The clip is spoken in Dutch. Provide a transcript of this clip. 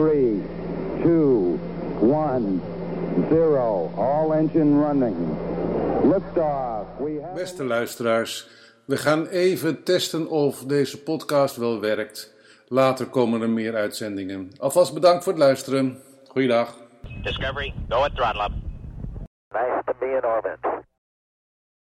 three, two, one, zero. All engine running. Liftoff. We have Beste luisteraars, we gaan even testen of deze podcast wel werkt. Later komen er meer uitzendingen. Alvast bedankt voor het luisteren. Goeiedag. Discovery, go at throttle up. Nice to be in orbit.